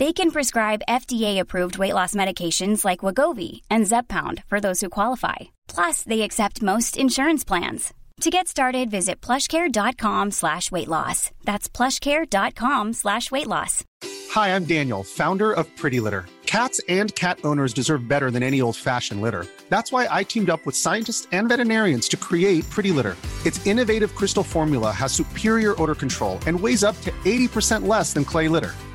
They can prescribe FDA-approved weight loss medications like Wagovi and Zepbound for those who qualify. Plus, they accept most insurance plans. To get started, visit plushcare.com slash weight loss. That's plushcare.com slash weight loss. Hi, I'm Daniel, founder of Pretty Litter. Cats and cat owners deserve better than any old-fashioned litter. That's why I teamed up with scientists and veterinarians to create Pretty Litter. Its innovative crystal formula has superior odor control and weighs up to 80% less than clay litter.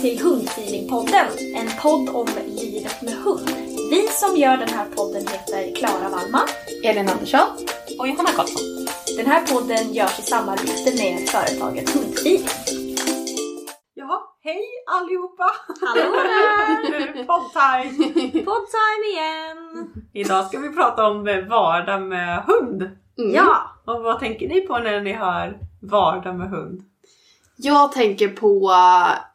Till Hundfeelingpodden, en podd om livet med hund. Vi som gör den här podden heter Klara Wallman, Elin Andersson. och Johanna Karlsson. Den här podden görs i samarbete med företaget Hundfeeling. Ja, hej allihopa! Hallå där! Poddtime! Poddtime igen! Idag ska vi prata om vardag med hund. Ja, Och vad tänker ni på när ni hör vardag med hund? Jag tänker på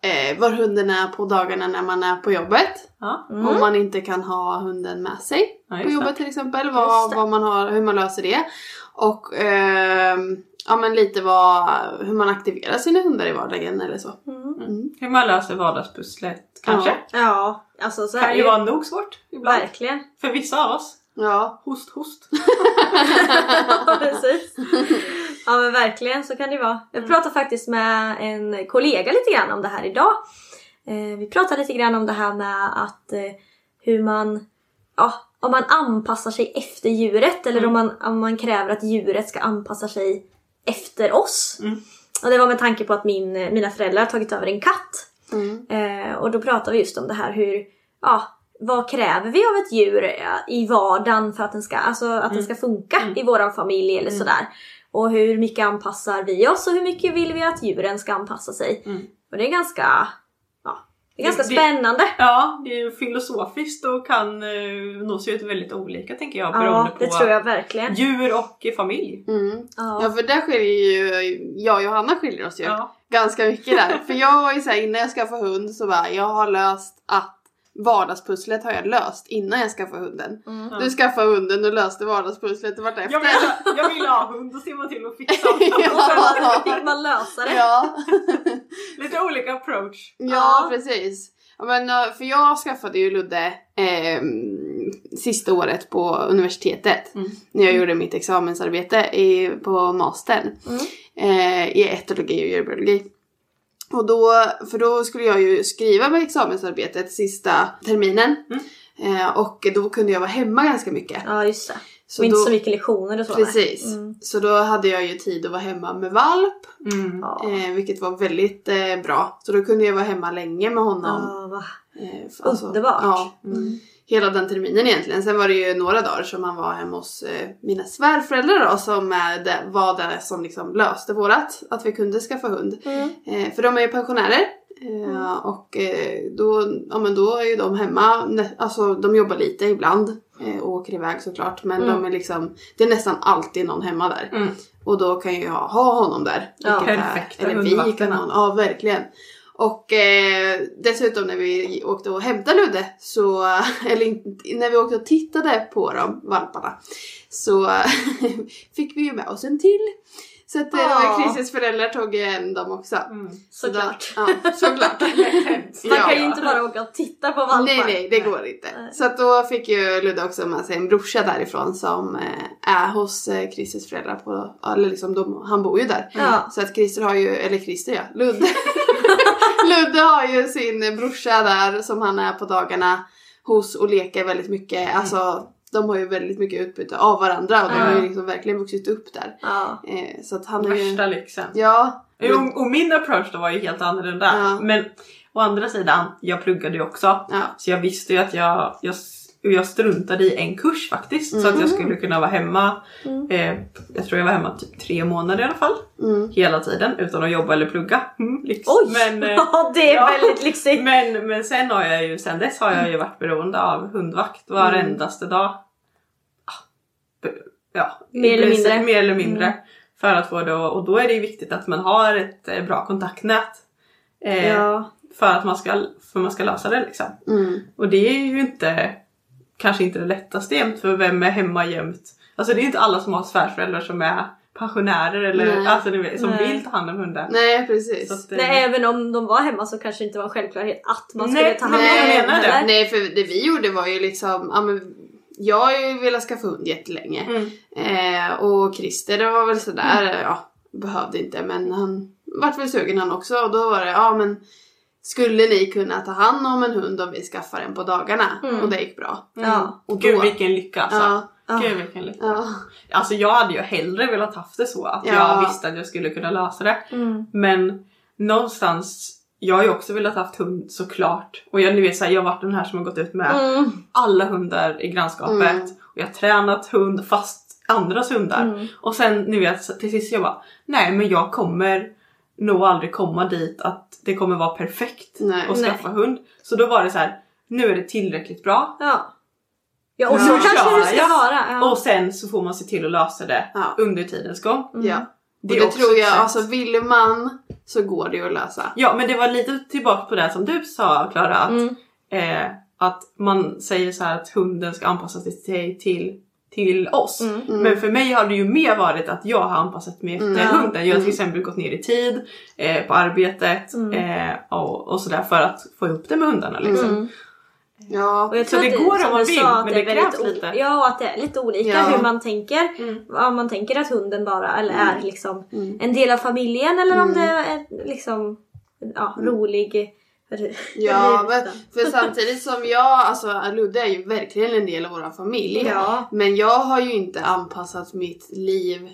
eh, var hunden är på dagarna när man är på jobbet. Ja, Om man inte kan ha hunden med sig ja på jobbet det. till exempel. Vad, vad man har, hur man löser det. Och ehm, ja, men lite vad, hur man aktiverar sina hundar i vardagen eller så. Mm. Hur man löser vardagspusslet kanske. ja alltså så kan är ju det vara nog svårt ibland. Verkligen. För vissa av oss. Ja. Host host. Ja, precis. Ja men verkligen så kan det vara. Jag pratade faktiskt med en kollega lite grann om det här idag. Eh, vi pratade lite grann om det här med att eh, hur man, ja, om man anpassar sig efter djuret eller om, man, om man kräver att djuret ska anpassa sig efter oss. Mm. Och det var med tanke på att min, mina föräldrar har tagit över en katt. Mm. Eh, och då pratade vi just om det här hur, ja, vad kräver vi av ett djur eh, i vardagen för att den ska, alltså att den ska funka i våran familj eller sådär. Och hur mycket anpassar vi oss och hur mycket vill vi att djuren ska anpassa sig. Mm. Och det är ganska, ja, det är ganska Det- det- spännande. Ja, det är ju filosofiskt och kan eh, nog se ut väldigt olika tänker jag beroende Ja, det på tror jag verkligen. djur och familj. Mm. Ja Ja. för där skiljer ju, jag och Johanna skiljer oss ju Ja. ganska mycket där. för jag var ju såhär innan jag skaffade hund så bara jag har löst att vardagspusslet har jag löst innan jag skaffade hunden. Mm. Du skaffade hunden och löste vardagspusslet vartefter. Jag vill, jag vill ha hund, ser man till att fixa Och Ja. fick man lösa det. ja. lite olika approach. ja, Ja. precis. Men, eh, för jag skaffade ju Ludde ehm, sista året på universitetet. Mm. När jag gjorde mitt examensarbete i, på mastern. Mm. Eh, I etologi och djurbiologi. Och då, för då skulle jag ju skriva med examensarbetet sista terminen. Mm. Eh, och då kunde jag vara hemma ganska mycket. Ja just det. Så och inte då- så mycket lektioner och så. Precis. Mm. Så då hade jag ju tid att vara hemma med valp. Mm. Eh, vilket var väldigt eh, bra. Så då kunde jag vara hemma länge med honom. Ja, va. Eh, alltså, Underbart. Ja, Mm. Hela den terminen egentligen. Sen var det ju några dagar som han var hemma hos eh, mina svärföräldrar då som eh, var det som liksom löste vårat. Att vi kunde skaffa hund. Mm. Eh, för de är ju pensionärer. Eh, Och då, ja, men då är ju de hemma, alltså de jobbar lite ibland och åker iväg såklart. Men Mm. de är liksom, det är nästan alltid någon hemma där. Mm. Och då kan ju jag ha honom där. Ja. är- Perfekta Eller vi kan ha honom. Ja, verkligen. Och eh, dessutom när vi åkte och hämtade Ludde, så, eller när vi åkte och tittade på dem, valparna, så fick vi ju med oss en till. Så att Ja. ja. Christers föräldrar tog hem dem också. Mm. Så då- Såklart. Ja, såklart. Man kan ju inte bara åka och titta på valpar. Nej, nej, det går inte. Så att då fick ju Ludde också med sig en brorsa därifrån som eh, är hos eh, Christers föräldrar på, eller liksom de, han bor ju där. Ja. Så att Christer har ju, eller Christer ja, Ludde. Ludde har ju sin brorsa där som han är på dagarna hos och leker väldigt mycket. Alltså de har ju väldigt mycket utbyte av varandra och de har ju liksom verkligen vuxit upp där. Ja. Eh, så att han är ju... Värsta lyxen. Ja. Jo, och min approach då var ju helt annorlunda. Ja. Men å andra sidan, jag pluggade ju också. Ja. Så jag visste ju att jag, jag, jag struntade i en kurs faktiskt. Så Mm. att jag skulle kunna vara hemma. Eh, jag tror jag var hemma typ tre månader i alla fall. Mm. Hela tiden utan att jobba eller plugga. Mm, lyx. Oj! Men, eh, ja, det är ja. väldigt lyxigt. men, men sen har jag ju, sen dess har jag ju varit beroende av hundvakt varendaste dag. Ah, Ja, Mer eller mindre. Mer eller mindre. För att få det och då är det ju viktigt att man har ett eh, bra kontaktnät. Eh, Ja. För att man ska, för man ska lösa det liksom. Mm. Och det är ju inte kanske inte det lättaste jämt för vem är hemma jämt? Alltså det är inte alla som har svärföräldrar som är pensionärer eller Nej. alltså, ni vet, som Nej. vill ta hand om hundar. Nej precis. Att, eh, Nej, även om de var hemma så kanske det inte var en självklarhet att man Nej, skulle ta hand om hunden, menar det. eller? Nej för det vi gjorde var ju liksom, ja men jag har ju velat skaffa hund jättelänge. Mm. Eh, och Christer det var väl sådär, ja behövde inte men han vart väl sugen han också och då var det, ja men skulle ni kunna ta hand om en hund om vi skaffar en på dagarna? Mm. Och det gick bra. Ja. Och Gud då- vilken lycka alltså. Ja, Ja. Gud vilken lycka. ja. Alltså jag hade ju hellre velat haft det så att Ja. jag visste att jag skulle kunna lösa det. Mm. Men någonstans, jag har ju också velat haft hund såklart. Och jag, ni vet, så här, jag har varit den här som har gått ut med Mm. alla hundar i grannskapet. Mm. Och jag har tränat hund fast andras hundar. Mm. Och sen ni vet till sist jag bara nej men jag kommer nog aldrig komma dit att det kommer vara perfekt Nej. att skaffa hund. Så då var det så här nu är det tillräckligt bra. Ja. Ja, och Ja. så Nu kanske det ska vara. Ja. Och sen så får man se till att lösa det Ja. under tidens gång. Mm. ja. Det och det tror jag, sätt. alltså vill man så går det att lösa. Ja men det var lite tillbaka på det som du sa Klara. Att, Mm. eh, att man säger så här att hunden ska anpassa sig till, till oss. Mm. Men för mig har det ju mer varit att jag har anpassat mig efter Mm. hunden. Jag har till Mm. exempel gått ner i tid eh, på arbetet Mm. eh, och, och sådär för att få ihop det med hundarna. Liksom. Mm. Ja. Och jag Så tror det att går om man vill, men är det väldigt krävs lite. Ja, och att det är lite olika Ja. hur man tänker. Mm. Om man tänker att hunden bara eller är liksom Mm. en del av familjen eller om Mm. det är liksom ja, rolig. Ja, men för samtidigt som jag, alltså Ludde är ju verkligen en del av vår familj. Ja. Men jag har ju inte anpassat mitt liv,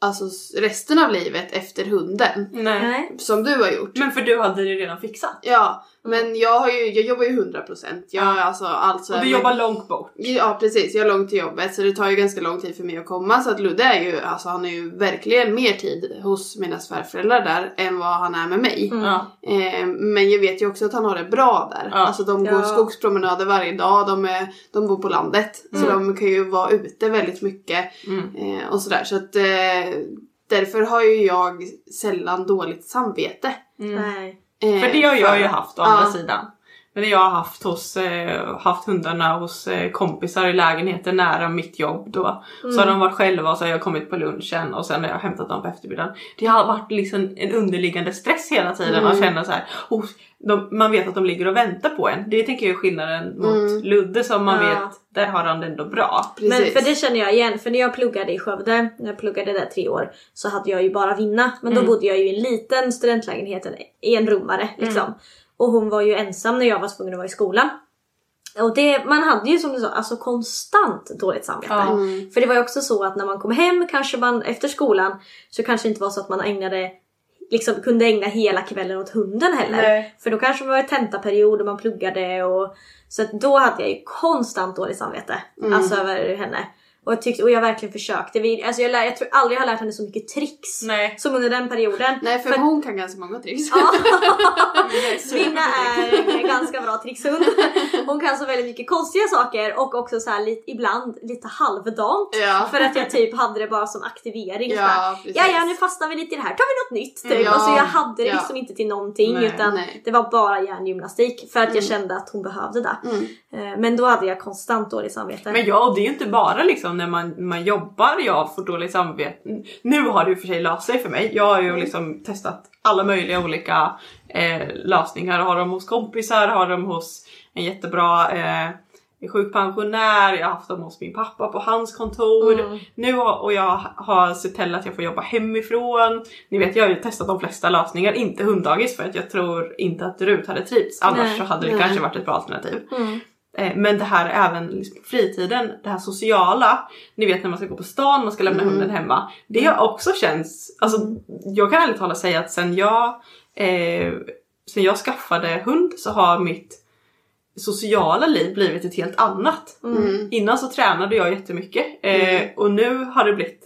alltså resten av livet efter hunden. Nej. Som du har gjort. Men för du hade det redan fixat. Ja, men jag har ju, jag jobbar ju 100%. Jag Ja. alltså alltså... Och du men- jobbar långt bort. Ja precis, jag har långt till jobbet så det tar ju ganska lång tid för mig att komma så att Ludde är ju, alltså han är ju verkligen mer tid hos mina svärföräldrar där än vad han är med mig. Mm. Eh, men jag vet ju också att han har det bra där. Ja. Alltså de går Ja. skogspromenader varje dag, de, är, de bor på landet. Så Mm. de kan ju vara ute väldigt mycket Mm. eh, och sådär. Så att eh, därför har ju jag sällan dåligt samvete. Mm. Nej. Eh, För det har jag ju haft å andra sidan. Men jag har haft, hos, eh, haft hundarna hos eh, kompisar i lägenheten nära mitt jobb då. Så har de varit själva och så har jag kommit på lunchen och sen har jag hämtat dem på eftermiddagen. Det har varit liksom en underliggande stress hela tiden. Mm. Man känner så här, oh, de, man vet att de ligger och väntar på en. Det tänker jag är skillnaden mot Mm. Ludde som man Ja. vet, där har han det ändå bra. Men Precis. för det känner jag igen, för när jag pluggade i Skövde, när jag pluggade där tre år, så hade jag ju bara vinna. Men då Mm. bodde jag ju i en liten studentlägenhet, en enrummare liksom. Och hon var ju ensam när jag var tvungen att vara i skolan. Och det, man hade ju som du sa, alltså konstant dåligt samvete. Mm. För det var ju också så att när man kom hem kanske man efter skolan så kanske det inte var så att man ägnade liksom kunde ägna hela kvällen åt hunden heller. Nej. För då kanske det var en tentaperiod och man pluggade och så att då hade jag ju konstant dåligt samvete. Mm. Alltså över henne. Och jag, tyckte, och jag verkligen försökte. Vi, alltså jag, lär, jag tror aldrig jag har lärt henne så mycket tricks Nej. som under den perioden. Nej för, För- hon kan ganska många tricks. Ja. Vinna är en ganska bra trixhund. hon kan så väldigt mycket konstiga saker och också så här, lite, ibland lite halvdant. Ja. För att jag typ hade det bara som aktivering. Ja, ja, ja nu fastnar vi lite i det här, tar vi något nytt typ. Ja, Alltså jag hade det ja. liksom inte till någonting Nej, utan nej. det var bara hjärngymnastik för att jag kände att hon behövde det. Mm. Eh, Men då hade jag konstant dåligt samvete. Men ja, och det är ju inte bara liksom när man, man jobbar jag får dåligt samvete. Nu har det ju för sig löst sig för mig. Jag har ju liksom testat alla möjliga olika eh, lösningar. Har dem hos kompisar, har dem hos en jättebra eh, sjukpensionär, jag har haft dem hos min pappa på hans kontor. Mm. Nu har, och jag har sett till att jag får jobba hemifrån. Ni vet jag har ju testat de flesta lösningar, inte hunddagis för att jag tror inte att Rut hade trivts. Annars Nej, så hade det nej. kanske varit ett bra alternativ. Mm. Eh, Men det här är även liksom fritiden, det här sociala. Ni vet när man ska gå på stan, man ska lämna Mm. hunden hemma. Det har också känns, alltså jag kan ärligt talat säga att sen jag, eh, sen jag skaffade hund så har mitt sociala liv blivit ett helt annat. Mm. Innan så tränade jag jättemycket eh, och nu har det blivit,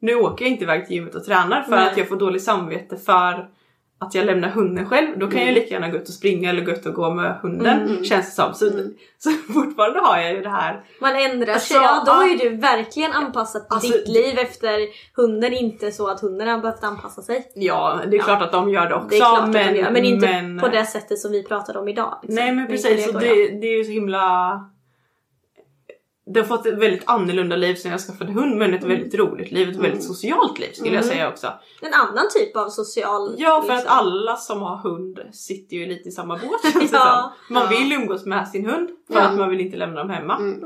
nu åker jag inte iväg till gymmet och tränar för Nej. att jag får dåligt samvete för att jag lämnar hunden själv. Då kan jag lika gärna gå ut och springa eller gå ut och gå med hunden Mm. känns det som. Så, så fortfarande har jag ju det här Man ändrar Alltså, sig. Ja, då ja. är ju du verkligen anpassat Alltså, ditt liv efter hunden. Inte så att hunden har behövt anpassa sig. Ja, det är Ja. klart att de gör det också. Det är klart men, att de gör, men inte men- på det sättet som vi pratade om idag. liksom. Nej men precis, så det, det är ju så himla... Det har fått ett väldigt annorlunda liv sen jag skaffade hund men ett väldigt roligt liv, ett väldigt socialt liv skulle jag Mm. säga också. En annan typ av social... Ja för att liksom. alla som har hund sitter ju lite i samma båt Ja. Man vill umgås med sin hund för Ja. att man vill inte lämna dem hemma. Mm.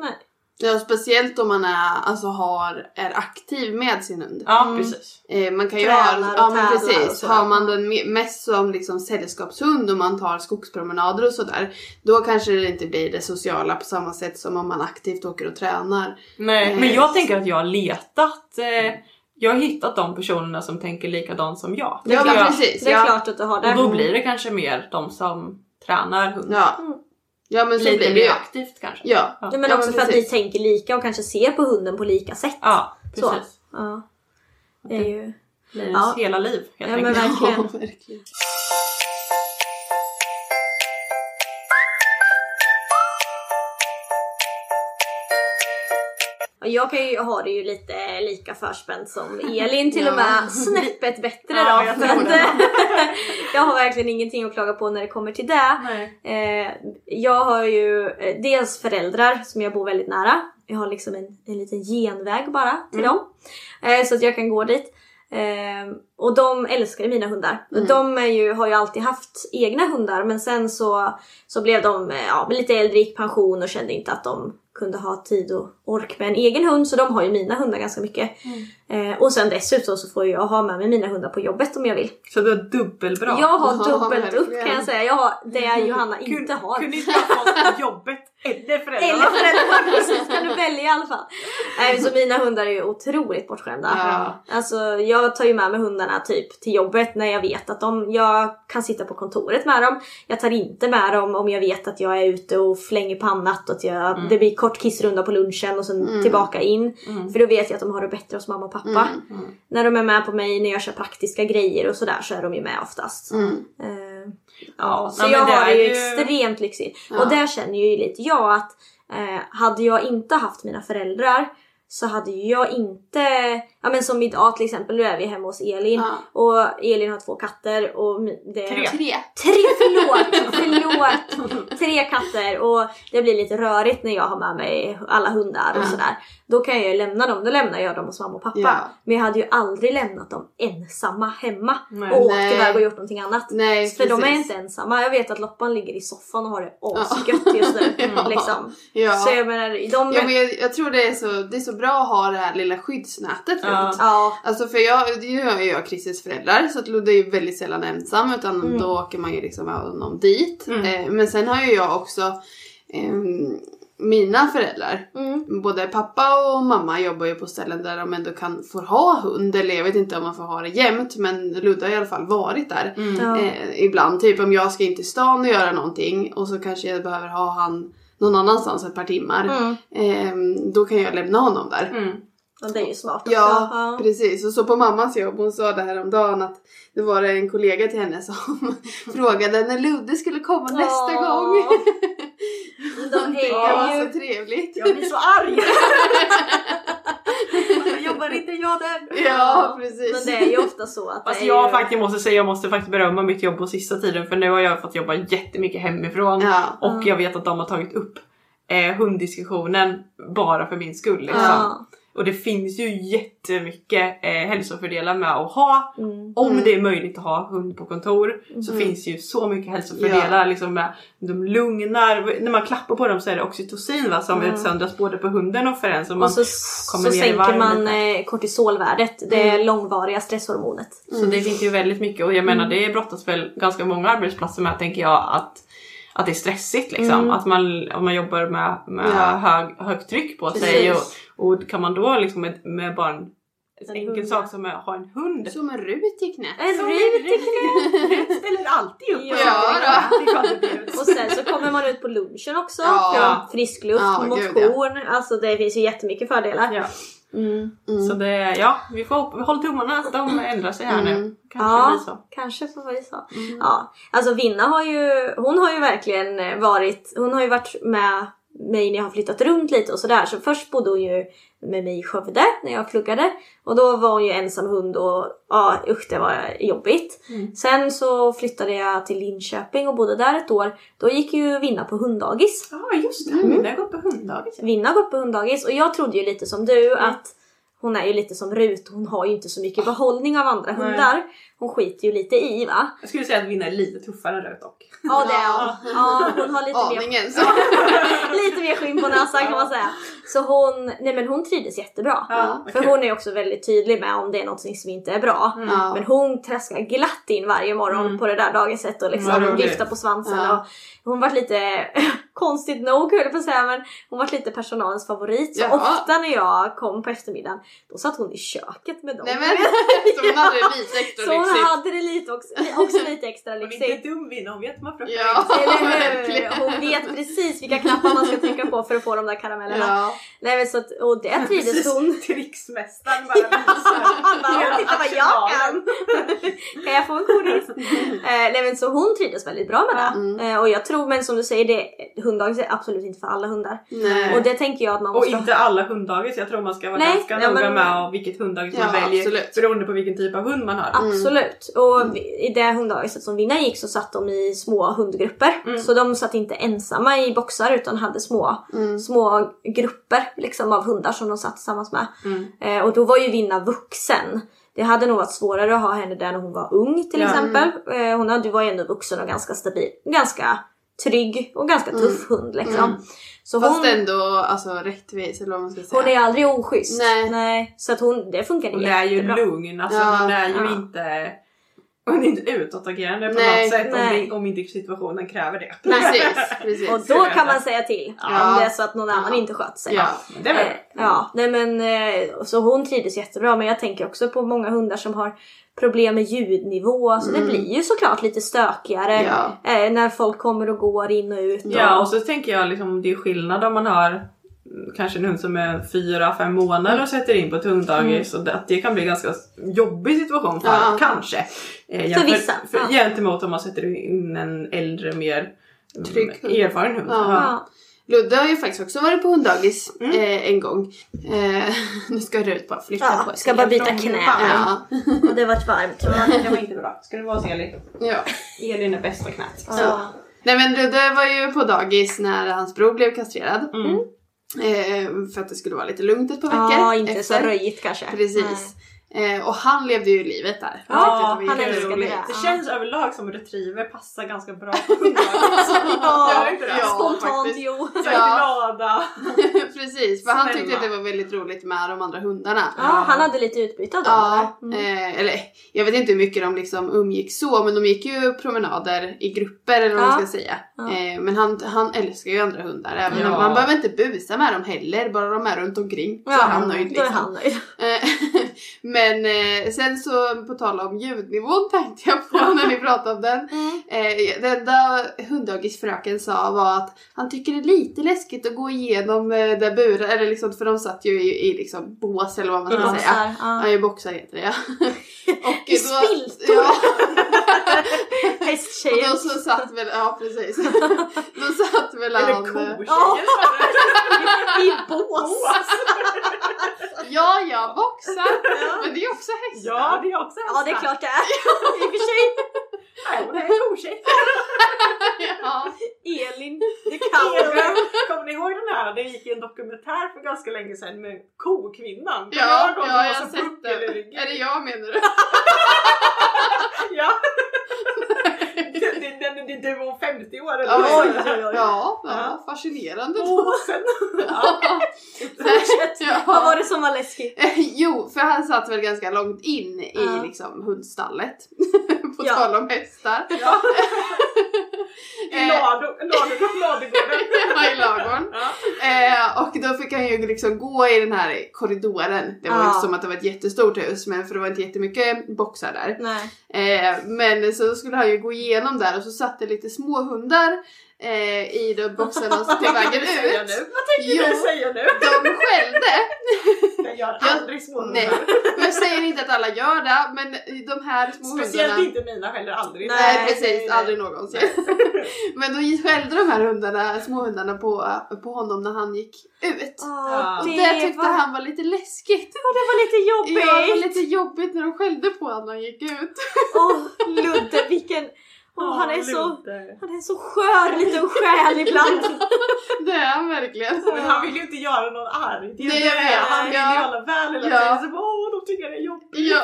Ja, speciellt om man är, alltså har, är aktiv med sin hund. Ja precis. Eh, man kan ju Tränar ha, ja men precis, har man den me- mest som liksom sällskapshund och man tar skogspromenader och sådär. Då kanske det inte blir det sociala på samma sätt som om man aktivt åker och tränar. Nej Eh, men jag tänker att jag har letat eh, jag har hittat de personerna som tänker likadant som jag. Ja Tänker men jag. precis. Det är ja. klart att du har det. Och då blir det kanske mer de som tränar hund. Ja. Ja men så Lite blir det ju. aktivt kanske. Ja. Ja, men Ja, också men för att ni tänker lika och kanske ser på hunden på lika sätt. Ja Så. precis. Ja. Det är ju... Livets Ja. hela liv helt Ja, men enkelt. verkligen. Ja, verkligen. Jag kan ju ha det ju lite lika förspänt som Elin, till och med snäppet bättre Ja, då. jag För att, jag har verkligen ingenting att klaga på när det kommer till det. Nej. Eh, jag har ju eh, dels föräldrar som jag bor väldigt nära. Jag har liksom en, en liten genväg bara till dem. Eh, så att jag kan gå dit. Eh, och de älskar mina hundar. De är ju, har ju alltid haft egna hundar men sen så, så blev de ja, lite äldre, gick pension och kände inte att de kunde ha tid och ork med en egen hund så de har ju mina hundar ganska mycket. Eh, och sen dessutom så får jag ha med mig mina hundar på jobbet om jag vill. Så du har dubbelbra. Jag har dubbelt upp kan jag säga. Jag har det Johanna inte har. Kunde inte ha fått jobbet eller föräldrarna. Eller föräldrarna, precis. Kan du välja i alla fall. Nej, så mina hundar är ju otroligt bortskämda. Ja. Alltså, jag tar ju med mig hundarna typ till jobbet när jag vet att de, jag kan sitta på kontoret med dem. Jag tar inte med dem om jag vet att jag är ute och flänger på annat och att jag, det blir kort kissrunda på lunchen och sen tillbaka in. För då vet jag att de har det bättre hos mamma och pappa. När de är med på mig när jag kör praktiska grejer och sådär så är de ju med oftast. Mm. Ja, så jag det har det ju extremt lyxigt. Ja. Och där känner ju lite jag att eh, hade jag inte haft mina föräldrar så hade jag inte, ja men som idag till exempel, nu är vi hemma hos Elin Ja. och Elin har två katter och det Tre. Tre. Tre, förlåt! Förlåt! Tre katter och det blir lite rörigt när jag har med mig alla hundar och sådär. Då kan jag ju lämna dem, då lämnar jag dem hos mamma och pappa. Ja. Men jag hade ju aldrig lämnat dem ensamma hemma Nej. och åkt Nej. iväg och gjort någonting annat. Nej, För de är precis. inte ensamma. Jag vet att Loppan ligger i soffan och har det asgött just nu. Ja. liksom. Ja. Så jag menar, de... Ja, men jag, jag tror det är, så, det är så bra att ha det här lilla skyddsnätet Ja. runt. ja. Alltså för jag, nu är ju jag Christers föräldrar så att Ludde är ju väldigt sällan ensam utan Mm. då åker man ju liksom med honom dit. Mm. Eh, men sen har ju jag också ehm, mina föräldrar. Mm. Både pappa och mamma jobbar ju på ställen där de ändå kan få ha hund. Eller jag vet inte om man får ha det jämt men Ludde har i alla fall varit där. Mm. Ja. Eh, ibland, typ om jag ska in till stan och göra någonting och så kanske jag behöver ha han någon annanstans ett par timmar. Mm. Ehm, då kan jag lämna honom där. Mm. Och det är ju smart också. Ja, Ja. precis. Och så på mammas jobb, hon sa det här om dagen att det var en kollega till henne som frågade när Ludde skulle komma nästa Åh. gång. De Det var är ju... så trevligt. Jag blir så arg! jag jobbar inte jag där? Ja, Men precis. det är ju ofta så att Fast det är jag ju... faktiskt måste säga, jag måste faktiskt berömma mitt jobb på sista tiden för nu har jag fått jobba jättemycket hemifrån Ja. och jag vet att de har tagit upp eh, hunddiskussionen bara för min skull. Liksom. Ja. Och det finns ju jättemycket eh, hälsofördelar med att ha, Mm. om Mm. det är möjligt att ha hund på kontor, så Mm. finns ju så mycket hälsofördelar. Liksom med, de lugnar, när man klappar på dem så är det oxytocin va, som Mm. utsöndras både på hunden och för en. Så, man, Och så, kommer så sänker man eh, kortisolvärdet, det Mm. långvariga stresshormonet. så det finns ju väldigt mycket och jag Mm. menar det brottas väl ganska många arbetsplatser med tänker jag att att det är stressigt liksom. Mm. Att man, om man jobbar med, med Ja. hög, högt tryck på sig och, Precis. och kan man då liksom med, med bara en En enkel hund, sak ja. som att ha en hund Som en rut i knät. En rut i Rut ställer alltid upp Ja, då. Och sen så kommer man ut på lunchen också, Ja. frisk luft, Ja, gud, motion. Alltså det finns ju jättemycket fördelar. Ja. Mm. Mm. Så det, ja, vi får vi håller tummarna att de ändrar sig här nu. Mm. Kanske Ja. blir så. Kanske får vi så. Ja, alltså Vinna har ju, hon har ju verkligen varit, hon har ju varit med mig när jag har flyttat runt lite och sådär. Så först bodde hon ju med mig i Skövde när jag pluggade. Och då var hon ju ensam hund och ja usch det var jobbigt. Mm. Sen så flyttade jag till Linköping och bodde där ett år. Då gick ju Vinna på hunddagis. Ja just det, Mm. Minna har gått på hunddagis. Vinna har gått på hunddagis och jag trodde ju lite som du att hon är ju lite som Rut, hon har ju inte så mycket behållning av andra Nej. hundar. Hon skiter ju lite i va? Jag skulle säga att Vinna är lite tuffare än Rut dock. Ja det är hon. Ja, hon har lite mer, Aningen så. lite mer skinn på näsan kan man säga. Så hon, nej men hon trivdes jättebra. Ja, För hon är också väldigt tydlig med om det är något som inte är bra. Ja. Men hon träskar glatt in varje morgon Mm. på det där dagiset och Vad liksom roligt. viftar på svansen. Ja. Och hon var lite, konstigt nog höll jag på att säga, men hon var lite personalens favorit. Så Jaha. ofta när jag kom på eftermiddagen, då satt hon i köket med dem. Nej men, så hon hade det lite extra Så hon lyxigt. hade det lite också, också lite extra Hon är lyxigt. inte dum Vinna, hon vet hur man plockar Ja. Hon vet precis vilka knappar man ska trycka på för att få de där karamellerna. Ja. Nej, men så att, och det trivdes hon. Tricksmästaren bara visar. Han bara, "Åh, titta vad jag kan! Kan jag få en godis? eh, nej men så hon trivdes väldigt bra med det. Mm. Eh, och jag tror, men som du säger, det, hunddagis är absolut inte för alla hundar. Nej. Och det tänker jag att man Och måste inte alla hunddagis, jag tror man ska vara Nej, ganska ja, noga men- med vilket hunddagis man Ja, väljer absolut. beroende på vilken typ av hund man har. Absolut. Och vi- i det hunddagiset som Vinna gick så satt de i små hundgrupper. Mm. Så de satt inte ensamma i boxar utan hade små, Mm. små grupper liksom, av hundar som de satt tillsammans med. Mm. Eh, och då var ju Vinna vuxen. Det hade nog varit svårare att ha henne där när hon var ung till Ja. exempel. Eh, hon hade, var ju ändå vuxen och ganska stabil. Ganska trygg och ganska tuff hund liksom. Mm. Så Fast hon, ändå alltså rättvis eller vad man ska säga. hon är aldrig oschysst. Nej. Så att hon, det funkade Hon är ju jättebra. lugn, alltså Ja. hon är ju Ja. inte hon är inte utåtagerande på Nej, något sätt om, nej. det, om inte situationen kräver det. Precis, precis. Och då kan man säga till Ja. om det är så att någon annan Ja. inte sköter sig. Ja. Det Eh, ja, nej men eh, så hon trivdes jättebra men jag tänker också på många hundar som har problem med ljudnivå. Alltså det blir ju såklart lite stökigare Mm. Ja. eh, när folk kommer och går in och ut. Och, Ja och så tänker jag liksom det är skillnad om man har mm, kanske en hund som är fyra fem månader och sätter in på ett hunddagis och det, att det kan bli en ganska jobbig situation för Ja. kanske. Eh, jämfört- vissa, För, ja. Gentemot om man sätter in en äldre mer mm, Trygg hund. erfaren hund. Ja. Ja. Ludde har ju faktiskt också varit på hunddagis Mm. eh, en gång. Eh, nu ska Rut bara flytta Ja, på sig. ska bara byta knä. Ja. Och det varit varmt tror jag. Det var inte bra. Ska det vara hos Elin? ja. Elin är bäst på knät. Ja. Nej men Ludde var ju på dagis när hans bror blev kastrerad. Mm. Eh, för att det skulle vara lite lugnt ett par veckor. ja, inte så efter. röjigt kanske. Precis. Eh, och han levde ju livet där. Ja, Han älskade det. Det känns överlag som retriever passar ganska bra på hundar. Ja, det? Ja, Spontant jo. Så här glada. Precis, för han tyckte att det var väldigt roligt med de andra hundarna. Ja, han hade lite utbyte av dem Ja? Mm. eh, eller jag vet inte hur mycket de liksom umgick så men de gick ju promenader i grupper eller vad man Ja. ska säga. Ja. Eh, men han, han älskar ju andra hundar även Ja. om man behöver inte busa med dem heller bara de är runt omkring så Ja, är han nöjd Då är liksom. han nöjd. Eh, Men eh, sen så på tal om ljudnivån tänkte jag på när ni pratade om den. Eh, det enda hunddagisfröken sa var att han tycker det är lite läskigt att gå igenom eh, där buren, eller liksom, för de satt ju i, i liksom bås eller vad man ska säga. ja. Ja, i boxar heter det ja. Och I då- spiltor. Ja. Och Hästtjejen. då så satt väl, ja precis. då satt väl Eller han... kotjejer Ja. snarare. I bås. Ja, ja, boxar. Men det är också hästar. Ja, det är också Ja det är klart det är. I och för sig. Nej, hon är kotjej. Ja. Elin the cowgirl. Kommer ni ihåg den här? Det gick en dokumentär för ganska länge sedan med kokvinnan. Ja, ja, jag har sett det. ryggen? Är det jag menar du? Ja. det, det, det, det, det var 50 år eller oj. Ja, ja, Ja. fascinerande. Åsen. Ja. Vad var det som var läskigt? Eh, Jo, för han satt väl ganska långt in i liksom hundstallet. På Ja. tal om hästar. Ja. I Eh. ladugården. Ja, i ladugården. Ja. Eh, och då fick han ju liksom gå i den här korridoren. Det var ju Ja. inte som att det var ett jättestort hus men för det var inte jättemycket boxar där. Nej. Eh, men så skulle han ju gå igenom där och så satt det lite småhundar eh, i de boxarna och så till vägen ut. nu? Vad tänkte Jo. du säga nu? De skällde. Jag gör aldrig små Nej, hundar. men jag säger inte att alla gör det men de här små Speciellt hundarna inte mina heller, aldrig. Nej, Nej, precis, nej, nej. aldrig någonsin. Men då skällde de här hundarna, små hundarna på, på honom när han gick ut. Åh, Och det, det tyckte var, han var lite läskigt. Ja, det var lite jobbigt. Ja, det var lite jobbigt när de skällde på honom när han gick ut. Åh, Ludde, vilken... Åh, han, är så, han är så skör liten själ ibland. Det är han verkligen. Men han vill ju inte göra någon arg. Det är Nej, det. jag vet. Han vill ju Ja. alla väl hela Ja. tiden. Så bara, åh, de tycker det är jobbigt. Ja.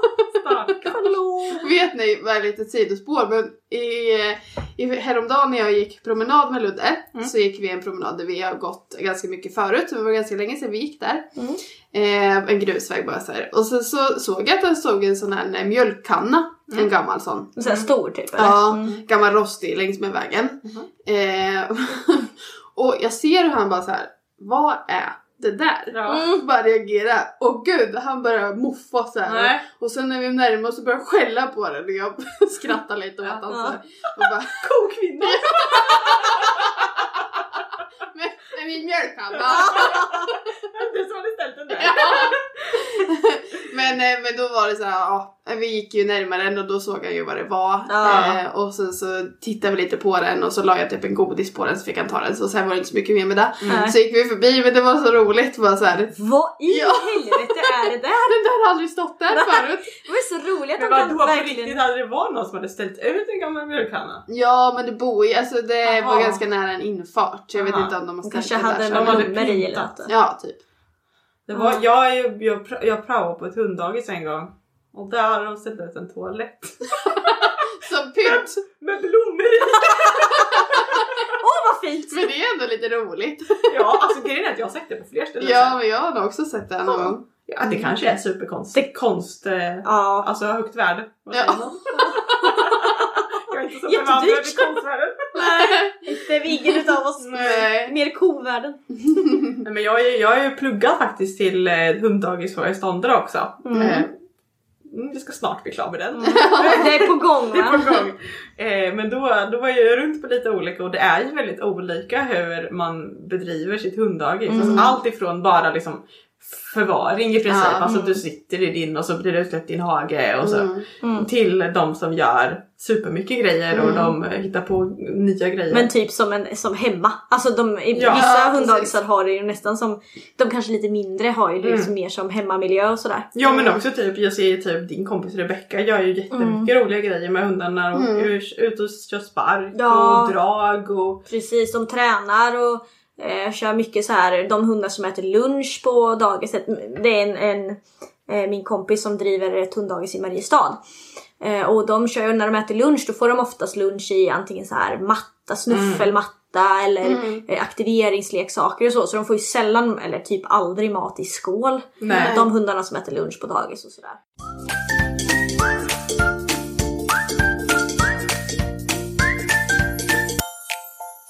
Stackarn. Förlåt. Vet ni, vad är lite sidospår, men i, i, häromdagen när jag gick promenad med Ludde Mm. så gick vi en promenad där vi har gått ganska mycket förut, det var ganska länge sedan vi gick där. Mm. Eh, en grusväg bara så här. Och så, så såg jag att det stod en sån här mjölkkanna, en gammal sån. Så här stor typ eller? Ja, Mm. gammal rostig längs med vägen. Eh, och jag ser hur han bara så här. vad är det där? Ja. Mm. Bara reagera. Och gud, han börjar moffa så här. Nej. Och sen när vi närmar oss så börjar jag skälla på den och jag skrattar lite åt Ja. honom. så här. Och bara, Kokvinna. men, men min mjölkkanna. Det som hade ställt den där. men, eh, men då var det så här, ja, vi gick ju närmare den och då såg han ju vad det var. Ja. Eh, och sen så tittade vi lite på den och så la jag typ en godis på den så fick han ta den. Så sen var det inte så mycket mer med det. Nej. Så gick vi förbi men det var så roligt. Bara så här, Vad i Ja. helvete är det där? den där har aldrig stått där förut. Det var så roligt att Men de vadå kan på verkligen... riktigt? Hade det varit någon som hade ställt ut en gammal mjölkkanna? Ja men det bor ju, alltså det var Aha. ganska nära en infart. Så jag vet Aha. inte om de har ställt kanske hade där. Så- hade nummer i eller något. Ja typ. Det var, jag, jag, pra- jag praoade på ett hunddagis en gång. Och där har de ställt ut en toalett. Som pynt. Med blommor i! Åh vad fint! Men det är ändå lite roligt. Ja, alltså grejen är att jag har sett det på fler ställen. Ja men jag har också sett det någon gång. ja det kanske är superkonst. Det konst, eh, Ja. alltså högt värde. Ja. Jag är inte så bevandrad i konstvärlden. Inte viggen utav oss. Nej. Mer kovärden. Nej, men jag, är, jag är ju pluggat faktiskt till eh, hunddagis-föreståndare också. Mm. Mm, jag ska snart bli klar med den. Det är på gång Det är på gång. Eh, men då, då var jag runt på lite olika och det är ju väldigt olika hur man bedriver sitt hunddagis. Mm. Alltså allt ifrån bara liksom förvaring i princip, Ja. alltså du sitter i din och så blir det utsläppt i din hage och så. Mm. Mm. Till de som gör supermycket grejer och Mm. de eh, hittar på nya grejer. Men typ som, en, som hemma. Alltså de, i Ja, vissa precis. hunddagisar har det ju nästan som, de kanske lite mindre har ju det Mm. liksom mer som hemmamiljö och sådär. Ja men också typ, jag ser ju typ din kompis Rebecca gör ju jättemycket roliga grejer med hundarna och Mm. ut ut och kör spark Ja. och drag och Precis, de tränar och eh, kör mycket så här. de hundar som äter lunch på dagiset. Det är en, en eh, min kompis som driver ett hunddagis i Mariestad. Eh, och de kör ju när de äter lunch då får de oftast lunch i antingen så här matta, snuffelmatta eller Mm. aktiveringsleksaker och så. Så de får ju sällan eller typ aldrig mat i skål. Nej. De hundarna som äter lunch på dagis och sådär.